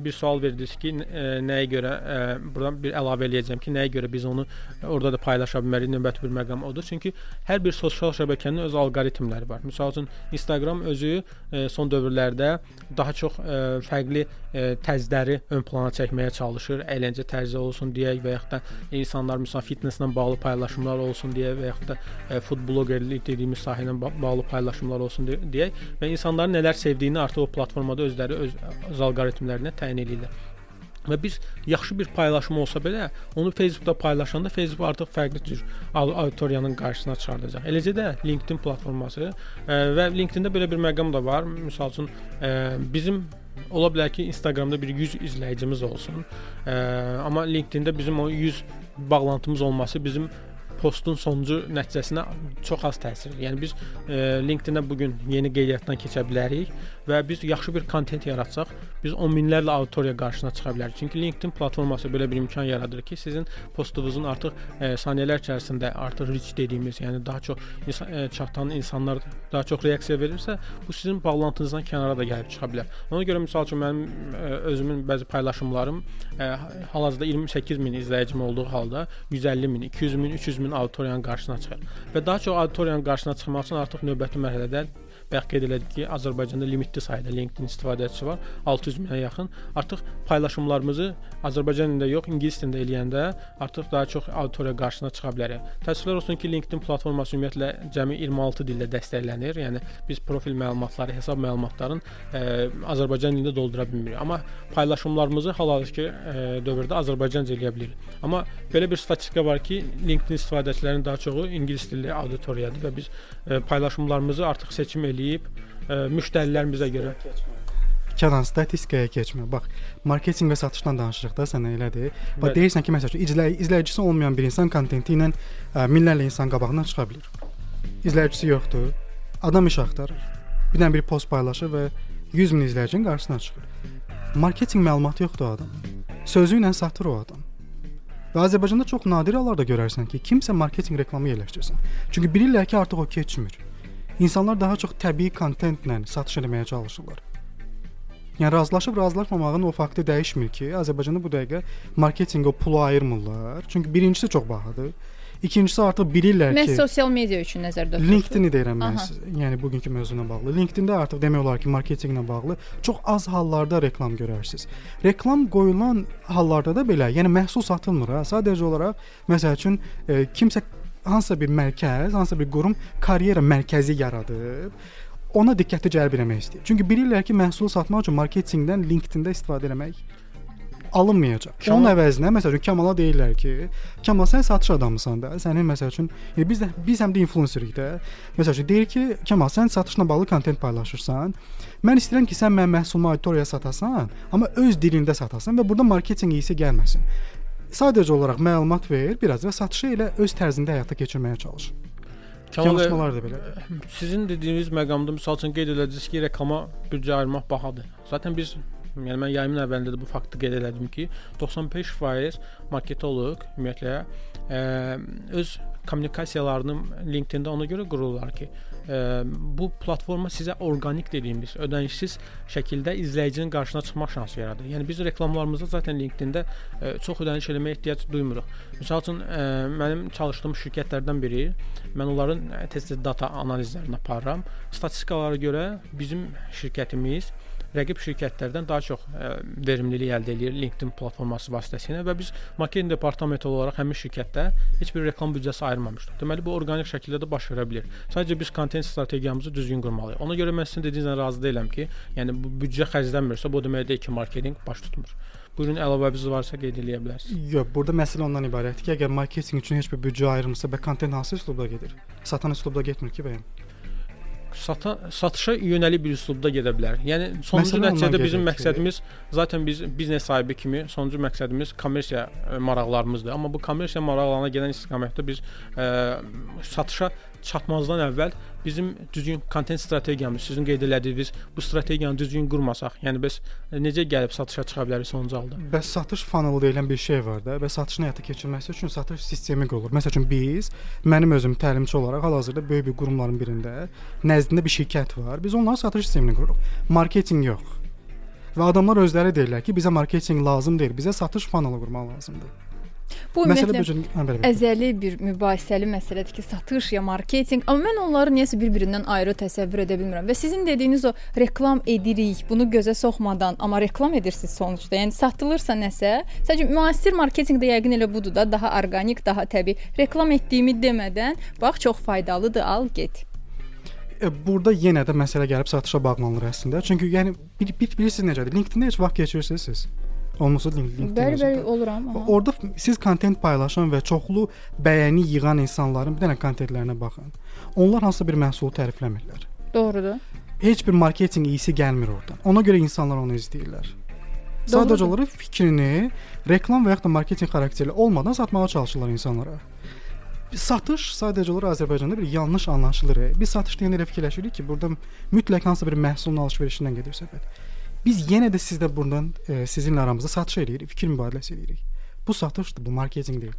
bir sual verdiniz ki, ə, nəyə görə ə, buradan bir əlavə eləyəcəm ki, nəyə görə biz onu orada da paylaşa bilmərik, növbəti bir məqam odur. Çünki hər bir sosial şəbəkənin öz alqoritmləri var. Məsəl üçün Instagram özü ə, son dövrlərdə daha çox ə, fərqli ə, tərzləri ön plana çəkməyə çalışır. Əyləncə tərzi olsun deyək və yaxud da insanlar məsələn fitnesslə bağlı paylaşımlar olsun deyə və yaxud da ə, food blogerlik dediyimiz sahə ilə ba bağlı paylaşımlar olsun de deyək və insanların nələr sevdiyini artıq o platformada özləri öz, öz alqoritmlərinə təyin edirlər. Və biz yaxşı bir paylaşım olsa belə, onu Facebookda paylaşanda Facebook artıq fərqli cür auditoriyanın qarşısına çıxardacaq. Eləcə də LinkedIn platforması ə, və LinkedIn-də belə bir məqam da var. Məsəl üçün ə, bizim ola bilər ki, Instagramda bir 100 izləyicimiz olsun. Ə, amma LinkedIn-də bizim o 100 bağlantımız olması bizim postun sonuncu nəticəsinə çox az təsir edir. Yəni biz e, LinkedIn-ə bu gün yeni qeydiyyatdan keçə bilərik və biz yaxşı bir kontent yaratsaq, biz 10 minlərlə auditoriya qarşısına çıxa bilərik. Çünki LinkedIn platforması belə bir imkan yaradır ki, sizin postunuzun artıq e, saniyələr içərisində artıq reach dediyimiz, yəni daha çox insan, e, çatan insanlar daha çox reaksiya verirsə, bu sizin bağlantınızdan kənara da gəlib çıxa bilər. Ona görə məsəl üçün mənim e, özümün bəzi paylaşımlarım e, hal-hazırda 28 min izləyicim olduğu halda 150 min, 200 min, 300 min auditoriyanın qarşısına çıxır. Və daha çox auditoriyanın qarşısına çıxmaq üçün artıq növbəti mərhələdə bayaq qeyd elədik ki, Azərbaycanda limitli sayda LinkedIn istifadəçisi var, 600 minə yaxın. Artıq paylaşımlarımızı Azərbaycan dilində yox, ingilis dilində eləyəndə artıq daha çox auditoriya qarşısına çıxa bilərik. Təəssüflər olsun ki, LinkedIn platforması ümumiyyətlə cəmi 26 dildə dəstəklənir. Yəni biz profil məlumatları, hesab məlumatlarını ə, Azərbaycan dilində doldura bilmirik. Amma paylaşımlarımızı hal-hazırki ə, dövrdə Azərbaycanca eləyə bilirik. Amma belə bir statistika var ki, LinkedIn istifadəçilərinin daha çoxu ingilis dilli auditoriyadır və biz ə, paylaşımlarımızı artıq seçim eləyib ə, müştərilərimizə görə Kənan statistikaya keçmə. Bax, marketinq və satışdan danışırıq da sənə elədir. Bax deyirsən ki, məsələn, izləy izləyicisi olmayan bir insan kontenti ilə ə, minlərlə insan qabağına çıxa bilər. İzləyicisi yoxdur. Adam iş axtarır. Bir dənə bir post paylaşır və 100 min izləyicinin qarşısına çıxır. Marketinq məlumatı yoxdur adam. Sözü ilə satır o adam. Və Azərbaycanda çox nadir hallarda görərsən ki, kimsə marketinq reklamı yerləşdirsin. Çünki bilirlər ki, artıq o keçmir. İnsanlar daha çox təbii kontentlə satış etməyə çalışırlar. Yəni razılaşıb razılaşmamağın o faktı dəyişmir ki, Azərbaycanda bu dəqiqə marketinqə pulu ayırmırlar. Çünki birincisi çox bahadır. İkincisi artıq bilirlər Mən ki, sosial media üçün nəzərdə tuturam. LinkedIn-i deyirəm mən sizə. Yəni bugünkü mövzuna bağlı. LinkedIn-də artıq demək olar ki, marketinqlə bağlı çox az hallarda reklam görərsiniz. Reklam qoyulan hallarda da belə, yəni məhsul satılmır ha. Sadəcə olaraq məsəl üçün e, kimsə hansısa bir mərkəz, hansısa bir qurum karyera mərkəzi yaradıb ona diqqəti cəlb etmək istəyir. Çünki bilirlər ki, məhsulu satmaq üçün marketinqdən LinkedIn-də istifadə etmək alınmayacaq. Kemal- Onun əvəzinə məsəl üçün Kamala deyirlər ki, Kamal sən satış adamısan da, sənin məsəl üçün yəni biz də biz həm də influencerik də. Məsəl üçün deyir ki, Kamal sən satışla bağlı kontent paylaşırsan. Mən istəyirəm ki, sən mənim məhsulumu auditoriyaya satasan, amma öz dilində satasan və burada marketinq iyisi gəlməsin. Sadəcə olaraq məlumat ver, biraz və satışı elə öz tərzində həyata keçirməyə çalış. Çalışmalar da belədir. Sizin dediyiniz məqamda məsəl üçün qeyd edəcəksiniz ki, reklama büdcə ayırmaq bahadır. Zaten biz yəni mən yayımın əvvəlində də bu faktı qeyd elədim ki, 95% marketoloq ümumiyyətlə ə, öz kommunikasiyalarını LinkedIn-də ona görə qururlar ki, ə, bu platforma sizə orqanik dediyimiz ödənişsiz şəkildə izləyicinin qarşısına çıxmaq şansı yaradır. Yəni biz reklamlarımızda zaten LinkedIn-də ə, çox ödəniş eləməyə ehtiyac duymuruq. Məsəl üçün ə, mənim çalışdığım şirkətlərdən biri, mən onların tez-tez data analizlərini aparıram. Statistikalara görə bizim şirkətimiz rəqib şirkətlərdən daha çox ə, verimlilik əldə edir LinkedIn platforması vasitəsilə və biz marketinq departamenti olaraq həmin şirkətdə heç bir reklam büdcəsi ayırmamışdıq. Deməli bu orqanik şəkildə də baş verə bilər. Sadəcə biz kontent strategiyamızı düzgün qurmalıyıq. Ona görə mən sizin dediyinizlə razı deyiləm ki, yəni bu büdcə xərclənmirsə, bu demək deyil ki, marketinq baş tutmur. Buyurun əlavəniz varsa qeyd eləyə bilərsiniz. Yox, burada məsələ ondan ibarətdir ki, əgər marketinq üçün heç bir büdcə ayrılmırsa və kontent hansı üslubda gedir? Satan üslubda getmir ki, bəyəm. Sata, satışa yönəlik bir üslubda gedə bilər. Yəni sonuncu Məsələ nəticədə bizim məqsədimiz zaten biz biznes sahibi kimi sonuncu məqsədimiz kommersiya ə, maraqlarımızdır. Amma bu kommersiya maraqlarına gedən istiqamətdə biz ə, satışa çatmazdan əvvəl bizim düzgün kontent strategiyamız, sizin qeyd elədiyiniz bu strategiyanı düzgün qurmasaq, yəni biz necə gəlib satışa çıxa bilərik sonuncu halda? Bəs satış funnel deyilən bir şey var da və satışın həyata keçirilməsi üçün satış sistemi qurulur. Məsəl üçün biz, mənim özüm təlimçi olaraq hal-hazırda böyük bir qurumların birində nəzdində bir şirkət var. Biz onların satış sistemini qururuq. Marketinq yox. Və adamlar özləri deyirlər ki, bizə marketinq lazım deyil, bizə satış funnelu qurmaq lazımdır. Bu ümumiyyətlə əzəli bir mübahisəli məsələdir ki, satış ya marketinq, amma mən onları niyəsə bir-birindən ayrı təsəvvür edə bilmirəm. Və sizin dediyiniz o reklam edirik, bunu gözə soxmadan, amma reklam edirsiniz sonuçda. Yəni satılırsa nəsə, sadəcə müasir marketinqdə yəqin elə budur da, daha orqanik, daha təbii. Reklam etdiyimi demədən, bax çox faydalıdır, al get. E, Burada yenə də məsələ gəlib satışa bağlanır əslində. Çünki yəni bir, bir bilirsiniz necədir? LinkedIn-də heç vaxt keçirirsiniz siz. Olmasa Link- LinkedIn. Bəli, özündə. bəli, oluram. aha. Orda siz kontent paylaşan və çoxlu bəyəni yığan insanların bir dənə kontentlərinə baxın. Onlar hansısa bir məhsulu tərifləmirlər. Doğrudur. Heç bir marketinq iyisi gəlmir oradan. Ona görə insanlar onu izləyirlər. Sadəcə Doğrudur. olaraq fikrini reklam və ya da marketinq xarakterli olmadan satmağa çalışırlar insanlara. Satış sadəcə olaraq Azərbaycanda bir yanlış anlaşılır. Biz satış deyəndə elə fikirləşirik ki, burada mütləq hansısa bir məhsulun alış-verişindən gedir söhbət. Biz yenə də sizdə burdan e, sizinlə aramızda satış eləyirik, fikir mübadiləsi eləyirik. Bu satışdır, bu marketinq deyil.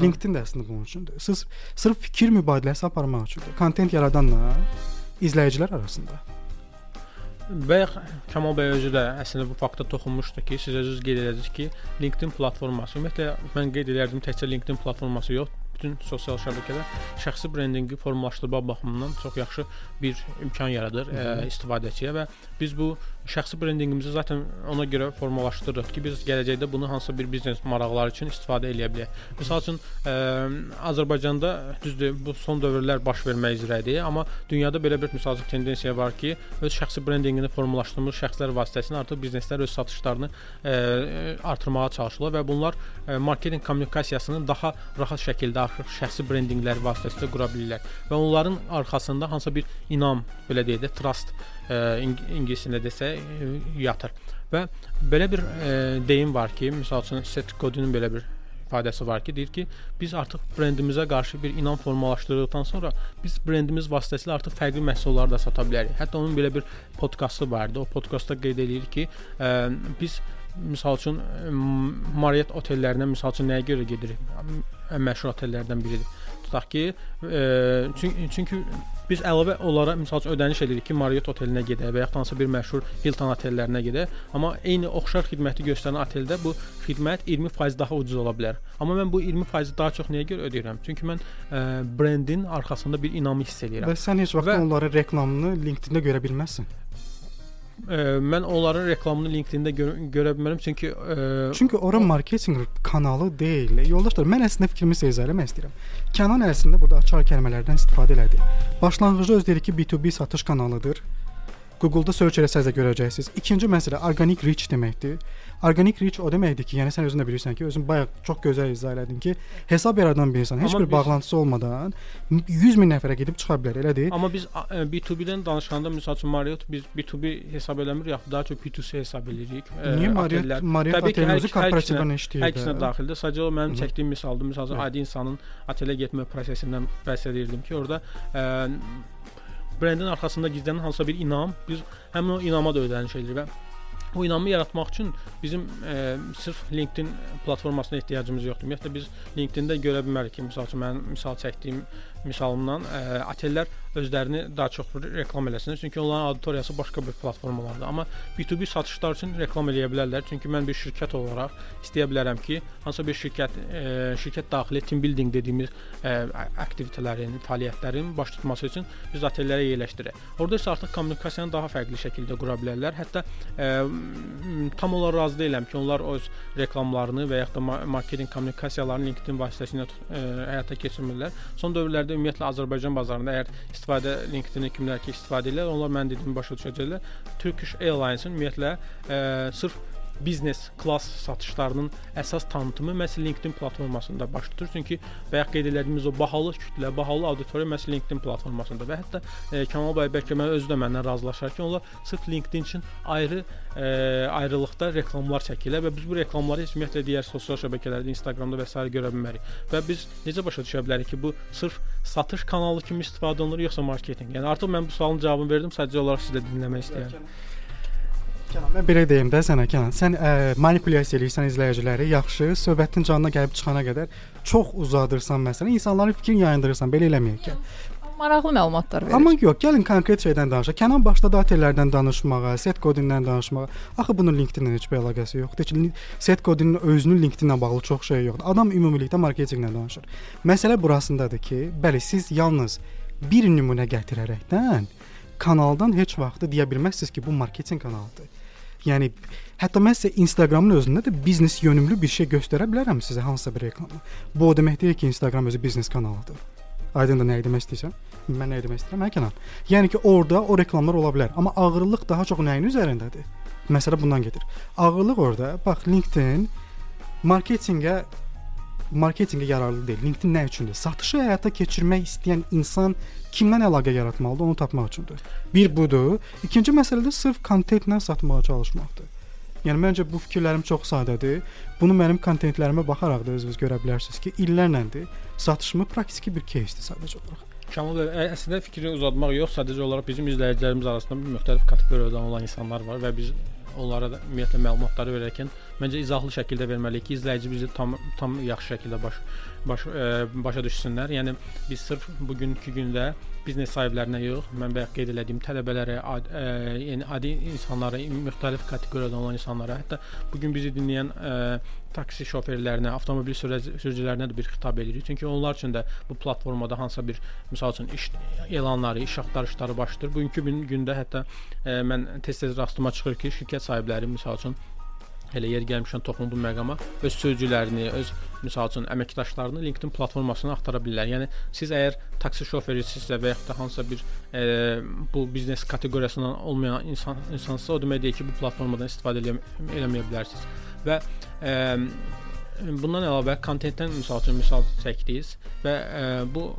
LinkedIn də əslində bunun üçündür. Siz sırf fikir mübadiləsi aparmaq üçündür. Kontent yaradanla izləyicilər arasında. Bayaq Kamal bəy özü də əslində bu fakta toxunmuşdu ki, siz özünüz qeyd edəcəksiniz ki, LinkedIn platforması, ümumiyyətlə mən qeyd edərdim təkcə LinkedIn platforması yox, bütün sosial şəbəkələr şəxsi brendinqi formalaşdırma baxımından çox yaxşı bir imkan yaradır ə, istifadəçiyə və biz bu şəxsi brendinqimizi zaten ona görə formalaşdırırıq ki, biz gələcəkdə bunu hansısa bir biznes maraqları üçün istifadə edə bilək. Məsəl üçün ə, Azərbaycanda düzdür, bu son dövrlər baş vermək üzrədir, amma dünyada belə bir məsəl üçün tendensiya var ki, öz şəxsi brendinqini formalaşdırmış şəxslər vasitəsilə artıq bizneslər öz satışlarını ə, artırmağa çalışırlar və bunlar ə, marketinq kommunikasiyasını daha rahat şəkildə artıq şəxsi brendinqləri vasitəsilə qura bilirlər və onların arxasında hansısa bir inam, belə deyək də, trust ing ingiliscə desə ə, yatır. Və belə bir ə, deyim var ki, məsəl üçün Seth Godin belə bir ifadəsi var ki, deyir ki, biz artıq brendimizə qarşı bir inam formalaşdırdıqdan sonra biz brendimiz vasitəsilə artıq fərqli məhsullar da sata bilərik. Hətta onun belə bir podkastı vardı. O podkastda qeyd edir ki, ə, biz misal üçün Marriott otellərinə misal üçün nəyə görə gedirik? Ən məşhur otellərdən biridir. Tutaq ki, e, çünki, çünki biz əlavə olaraq misal üçün ödəniş edirik ki, Marriott otelinə gedək və ya hansı bir məşhur Hilton otellərinə gedək, amma eyni oxşar xidməti göstərən oteldə bu xidmət 20% daha ucuz ola bilər. Amma mən bu 20% daha çox niyə görə ödəyirəm? Çünki mən ə, brendin arxasında bir inamı hiss edirəm. Və sən heç vaxt və... onların reklamını LinkedIn-də görə bilməzsən. Ə, mən onların reklamını LinkedIn-də görə, görə bilmərəm çünki ə, çünki ora marketinq kanalı deyil. Yoldaşlar, mən əslində fikrimi sizə eləmək istəyirəm. Kənan əslində burada açar kəlmələrdən istifadə elədi. Başlanğıcda öz dedi ki, B2B satış kanalıdır. Google-da search etsəz də görəcəksiniz. İkinci məsələ organic reach deməkdir. Organic reach o deməkdir ki, yəni sən özün də bilirsən ki, özün bayaq çox gözəl izah elədin ki, hesab yaradan bir insan heç Amma bir biz... bağlantısı olmadan 100 min nəfərə gedib çıxa bilər, elədir? Amma biz B2B-dən danışanda məsəl üçün Marriott biz B2B hesab eləmir, yaxud daha çox B2C hesab eləyirik. Niyə Marriott Marriott otelin özü korporativdən işləyir? Hər ikisinə daxildir. Sadəcə o mənim çəkdiyim misaldır. Məsəl üçün adi insanın otelə getmə prosesindən bəhs edirdim ki, orada ə, brendin arxasında gizlənən hansısa bir inam, biz həmin o inama da ödəniş edirik və o inamı yaratmaq üçün bizim e, sırf LinkedIn platformasına ehtiyacımız yoxdur. Ümumiyyətlə biz LinkedIn-də görə bilmərik ki, məsəl üçün mən misal çəkdiyim misalımdan ə, e, otellər özlərini daha çox reklam eləsinlər, çünki onların auditoriyası başqa bir platformalardadır. Amma B2B satışlar üçün reklam eləyə bilərlər, çünki mən bir şirkət olaraq istəyə bilərəm ki, hansısa bir şirkət ə, e, şirkət daxili team building dediyimiz ə, e, aktivitetlərin, fəaliyyətlərin baş tutması üçün biz otellərə yerləşdirək. Orda isə artıq kommunikasiyanı daha fərqli şəkildə qura bilərlər. Hətta ə, tam olaraq razı deyiləm ki, onlar öz reklamlarını və ya da marketinq kommunikasiyalarını LinkedIn vasitəsilə ə, həyata keçirmirlər. Son dövrlərdə ümumiyyətlə Azərbaycan bazarında əgər istifadə LinkedIn kimlər ki istifadə edirlər, onlar mən dediyimi başa düşəcəklər. Turkish Airlines-ın ümumiyyətlə ə, sırf biznes klass satışlarının əsas tanıtımı məhz LinkedIn platformasında baş tutur. Çünki bayaq qeyd etdiyimiz o bahalı kütlə, bahalı auditoriya məhz LinkedIn platformasında və hətta e, Kamal bəy bəlkə mən özü də məndən razılaşar ki, onlar sırf LinkedIn üçün ayrı e, ayrılıqda reklamlar çəkirlər və biz bu reklamları heç ümumiyyətlə digər sosial şəbəkələrdə, Instagramda və s. görə bilmərik. Və biz necə başa düşə bilərik ki, bu sırf satış kanalı kimi istifadə olunur yoxsa marketinq? Yəni artıq mən bu sualın cavabını verdim, sadəcə olaraq sizə dinləmək istəyirəm. Kənan, mən belə deyim də sənə Kənan. Sən ə, manipulyasiya eləyirsən izləyiciləri, yaxşı, söhbətin canına gəlib çıxana qədər çox uzadırsan məsələn, insanların fikrini yayındırırsan, belə eləməyək ki. Maraqlı məlumatlar verir. Amma yox, gəlin konkret şeydən danışaq. Kənan başladı otellərdən danışmağa, set kodindən danışmağa. Axı bunun LinkedIn-ilə heç bir əlaqəsi yoxdur ki, set kodunun özünün LinkedIn-ilə bağlı çox şey yoxdur. Adam ümumilikdə marketinqlə danışır. Məsələ burasındadır ki, bəli, siz yalnız bir nümunə gətirərəkdən kanaldan heç vaxt deyə bilməzsiniz ki, bu marketinq kanalıdır. Yəni hətta mən sizə Instagramın özündə də biznes yönümlü bir şey göstərə bilərəm sizə hansısa bir reklamı. Bu o demək deyil ki, Instagram özü biznes kanalıdır. Aydındır nə demək istəyirsən? Mən nə demək istəyirəm? Hə, Kənan. Yəni ki, orada o reklamlar ola bilər, amma ağırlıq daha çox nəyin üzərindədir? Məsələ bundan gedir. Ağırlıq orada, bax LinkedIn marketinqə marketinqə yararlı deyil. LinkedIn nə üçündür? Satışı həyata keçirmək istəyən insan kimdən əlaqə yaratmalıdır, onu tapmaq üçündür. Bir budur. İkinci məsələ də sırf kontentlə satmağa çalışmaqdır. Yəni məncə bu fikirlərim çox sadədir. Bunu mənim kontentlərimə baxaraq da özünüz görə bilərsiniz ki, illərləndir satışımı praktiki bir кейsdir sadəcə olaraq. Kamal bəy, əslində fikri uzatmaq yox, sadəcə olaraq bizim izləyicilərimiz arasında müxtəlif kateqoriyadan olan insanlar var və biz onlara da ümumiyyətlə məlumatları verərkən məncə izahlı şəkildə verməliyik ki, izləyici bizi tam tam yaxşı şəkildə baş baş ə, başa düşsünlər. Yəni biz sırf bugünkü gündə biznes sahiblərinə yox, mən bayaq qeyd etdiyim tələbələrə, ad, ə, yəni adi insanlara, müxtəlif kateqoriyadan olan insanlara, hətta bu gün bizi dinləyən ə, taksi şoferlərinə, avtomobil sürücülərinə də bir xitab edirik. Çünki onlar üçün də bu platformada hansısa bir misal üçün iş elanları, iş axtarışları başlayır. Bugünkü gündə hətta ə, mən tez-tez rastıma çıxır ki, şirkət sahibləri misal üçün elə yer gəlmişən toxunum bu məqama öz sözcülərini, öz misal üçün əməkdaşlarını LinkedIn platformasına axtara bilirlər. Yəni siz əgər taksi şoförüsünüzsə və yaxud da hansısa bir e, bu biznes kateqoriyasından olmayan insan insansınızsa, o demək deyir ki, bu platformadan istifadə eləyə, eləməyə bilərsiniz. Və e, bundan əlavə kontentdən misal üçün misal çəkdiniz və e, bu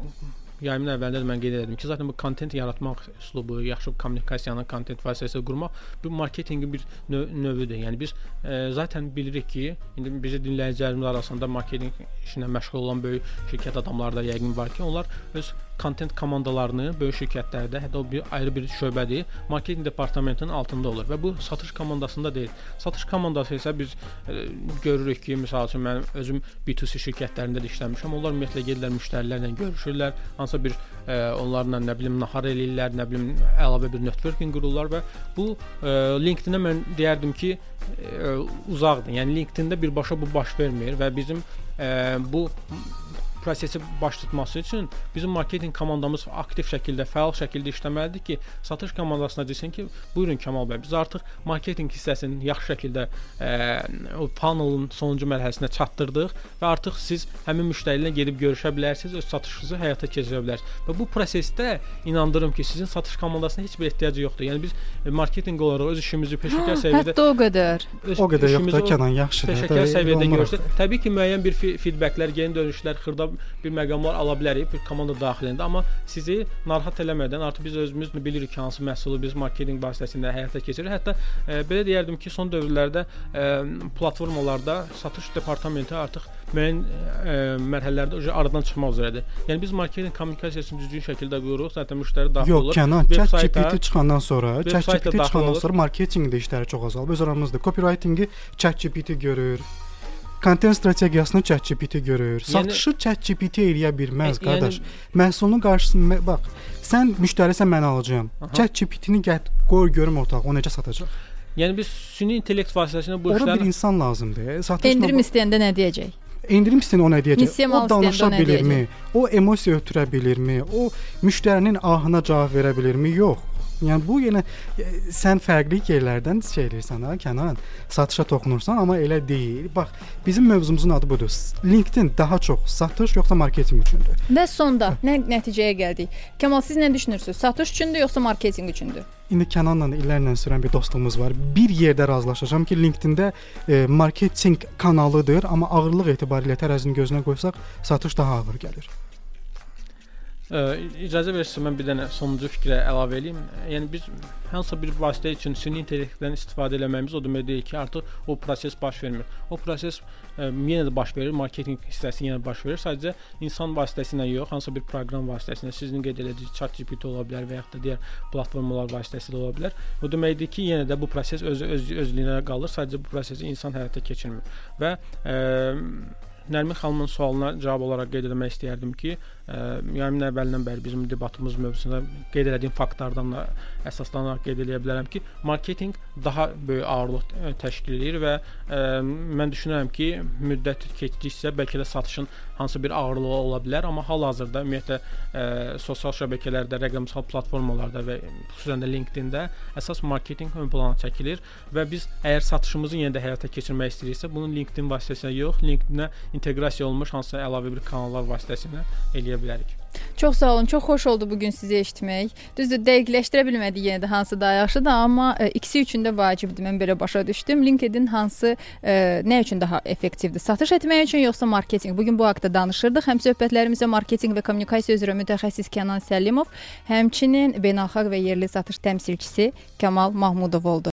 yayımın əvvəlində də mən qeyd etdim ki, zaten bu kontent yaratmaq üslubu, yaxşı kommunikasiyanın kontent vasitəsi qurmaq bu marketinqin bir növ növüdür. Yəni biz e, zaten bilirik ki, indi bizi dinləyicilərimiz arasında marketinq işinə məşğul olan böyük şirkət adamları da yəqin var ki, onlar öz kontent komandalarını böyük şirkətlərdə, hətta o bir ayrı bir şöbədir, marketinq departamentinin altında olur və bu satış komandasında deyil. Satış komandası isə biz e, görürük ki, məsəl üçün mən özüm B2C şirkətlərində də işləmişəm. Onlar ümumiyyətlə gedirlər müştərilərlə görüşürlər, hansısa bir e, onlarla nə bilim nahar eləyirlər, nə bilim əlavə bir networking qururlar və bu e, LinkedIn-ə mən deyərdim ki, e, uzaqdır. Yəni LinkedIn-də birbaşa bu baş vermir və bizim e, bu prosesi baş tutması üçün bizim marketinq komandamız aktiv şəkildə, fəal şəkildə işləməlidir ki, satış komandasına desin ki, buyurun Kamal bəy, biz artıq marketinq hissəsinin yaxşı şəkildə ə, o funnelın sonuncu mərhələsinə çatdırdıq və artıq siz həmin müştəri ilə gedib görüşə bilərsiniz, öz satışınızı həyata keçirə bilərsiniz. Və bu prosesdə inandırım ki, sizin satış komandasına heç bir ehtiyacı yoxdur. Yəni biz marketinq olaraq öz işimizi peşəkar səviyyədə Hətta o qədər. O qədər yox da Kənan yaxşıdır. Peşəkar səviyyədə görürsüz. Təbii ki, müəyyən bir feedbacklər, geri dönüşlər, xırda bir məqamlar ala bilərik bir komanda daxilində, amma sizi narahat eləmədən artıq biz özümüz bilirik ki, hansı məhsulu biz marketinq vasitəsilə həyata keçiririk. Hətta e, belə deyərdim ki, son dövrlərdə e, platformalarda satış departamenti artıq müəyyən e, mərhələlərdə aradan çıxmaq üzrədir. Yəni biz marketinq kommunikasiyasını düzgün şəkildə qururuq, zaten müştəri daxil Yox, olur. Yox, Kənan, ChatGPT çıxandan sonra, ChatGPT çıxandan sonra marketinqdə işləri çox azalıb. Öz aramızda copywritingi ChatGPT görür. Kontent strategiyasını ChatGPT görür. Yəni, Satışı ChatGPT eləyə bilməz, yəni, qardaş. Məhsulun qarşısında bax, sən müştərisən mən alacağam. ChatGPT-ni gətir, qoy görüm ortağa, o necə satacaq. Yəni biz süni intellekt vasitəsilə bu Ora işləri bir insan lazımdır. Satışla Endirim istəyəndə nə deyəcək? endirim istəyən o nə deyəcək? Missiya O danışa bilirmi? O emosiya ötürə bilirmi? O müştərinin ahına cavab verə bilirmi? Yox. Yəni bu yenə e, sən fərqli yerlərdən şey edirsən ha, Kənan. Satışa toxunursan, amma elə deyil. Bax, bizim mövzumuzun adı budur. LinkedIn daha çox satış yoxsa marketinq üçündür? Və sonda nə nəticəyə gəldik? Kamal siz nə düşünürsüz? Satış üçündür yoxsa marketinq üçündür? İndi Kənanla illərlə sürən bir dostluğumuz var. Bir yerdə razılaşacağam ki, LinkedIn-də e, marketinq kanalıdır, amma ağırlıq etibarilə tərəzinin gözünə qoysaq, satış daha ağır gəlir. İcazə versəz mən bir dənə sonuncu fikrə əlavə eləyim. Yəni biz hansısa bir vasitə üçün süni intellektdən istifadə eləməyimiz o demək deyil ki, artıq o proses baş vermir. O proses ə, yenə də baş verir, marketinq hissəsi yenə baş verir. Sadəcə insan vasitəsilə yox, hansısa bir proqram vasitəsilə sizin qeyd etdiyiniz ChatGPT ola bilər və yaxud da digər platformalar vasitəsilə ola bilər. O deməkdir ki, yenə də bu proses öz öz özlüyünə qalır. Sadəcə bu prosesi insan həyata keçirmir. Və ə, Nərmin xanımın sualına cavab olaraq qeyd etmək istəyərdim ki, ə, yəni əvvəldən bəri bizim debatımız mövzusunda qeyd etdiyim faktlardan da əsaslanaraq qeyd edə bilərəm ki, marketinq daha böyük ağırlıq təşkil edir və ə, mən düşünürəm ki, müddət keçdikcə bəlkə də satışın hansı bir ağırlığı ola bilər, amma hal-hazırda ümumiyyətlə ə, sosial şəbəkələrdə, rəqəmsal platformalarda və xüsusən də LinkedIn-də əsas marketinq ön plana çəkilir və biz əgər satışımızı yenə də həyata keçirmək istəyiriksə, bunu LinkedIn vasitəsilə yox, LinkedIn-ə inteqrasiya olunmuş hansısa əlavə bir kanallar vasitəsilə eləyə bilərik. Çox sağ olun. Çox xoş oldu bu gün sizi eşitmək. Düzdür, dəqiqləşdirə bilmədik yenə də hansı daha yaxşıdır, amma ə, ikisi üçün də vacibdir. Mən belə başa düşdüm. LinkedIn hansı ə, nə üçün daha effektivdir? Satış etmək üçün yoxsa marketinq? Bu gün bu haqqda danışırdıq. Həm söhbətlərimizdə marketinq və kommunikasiya üzrə mütəxəssis Kənan Səlimov, həmçinin beynəlxalq və yerli satış təmsilçisi Kamal Mahmudov oldu.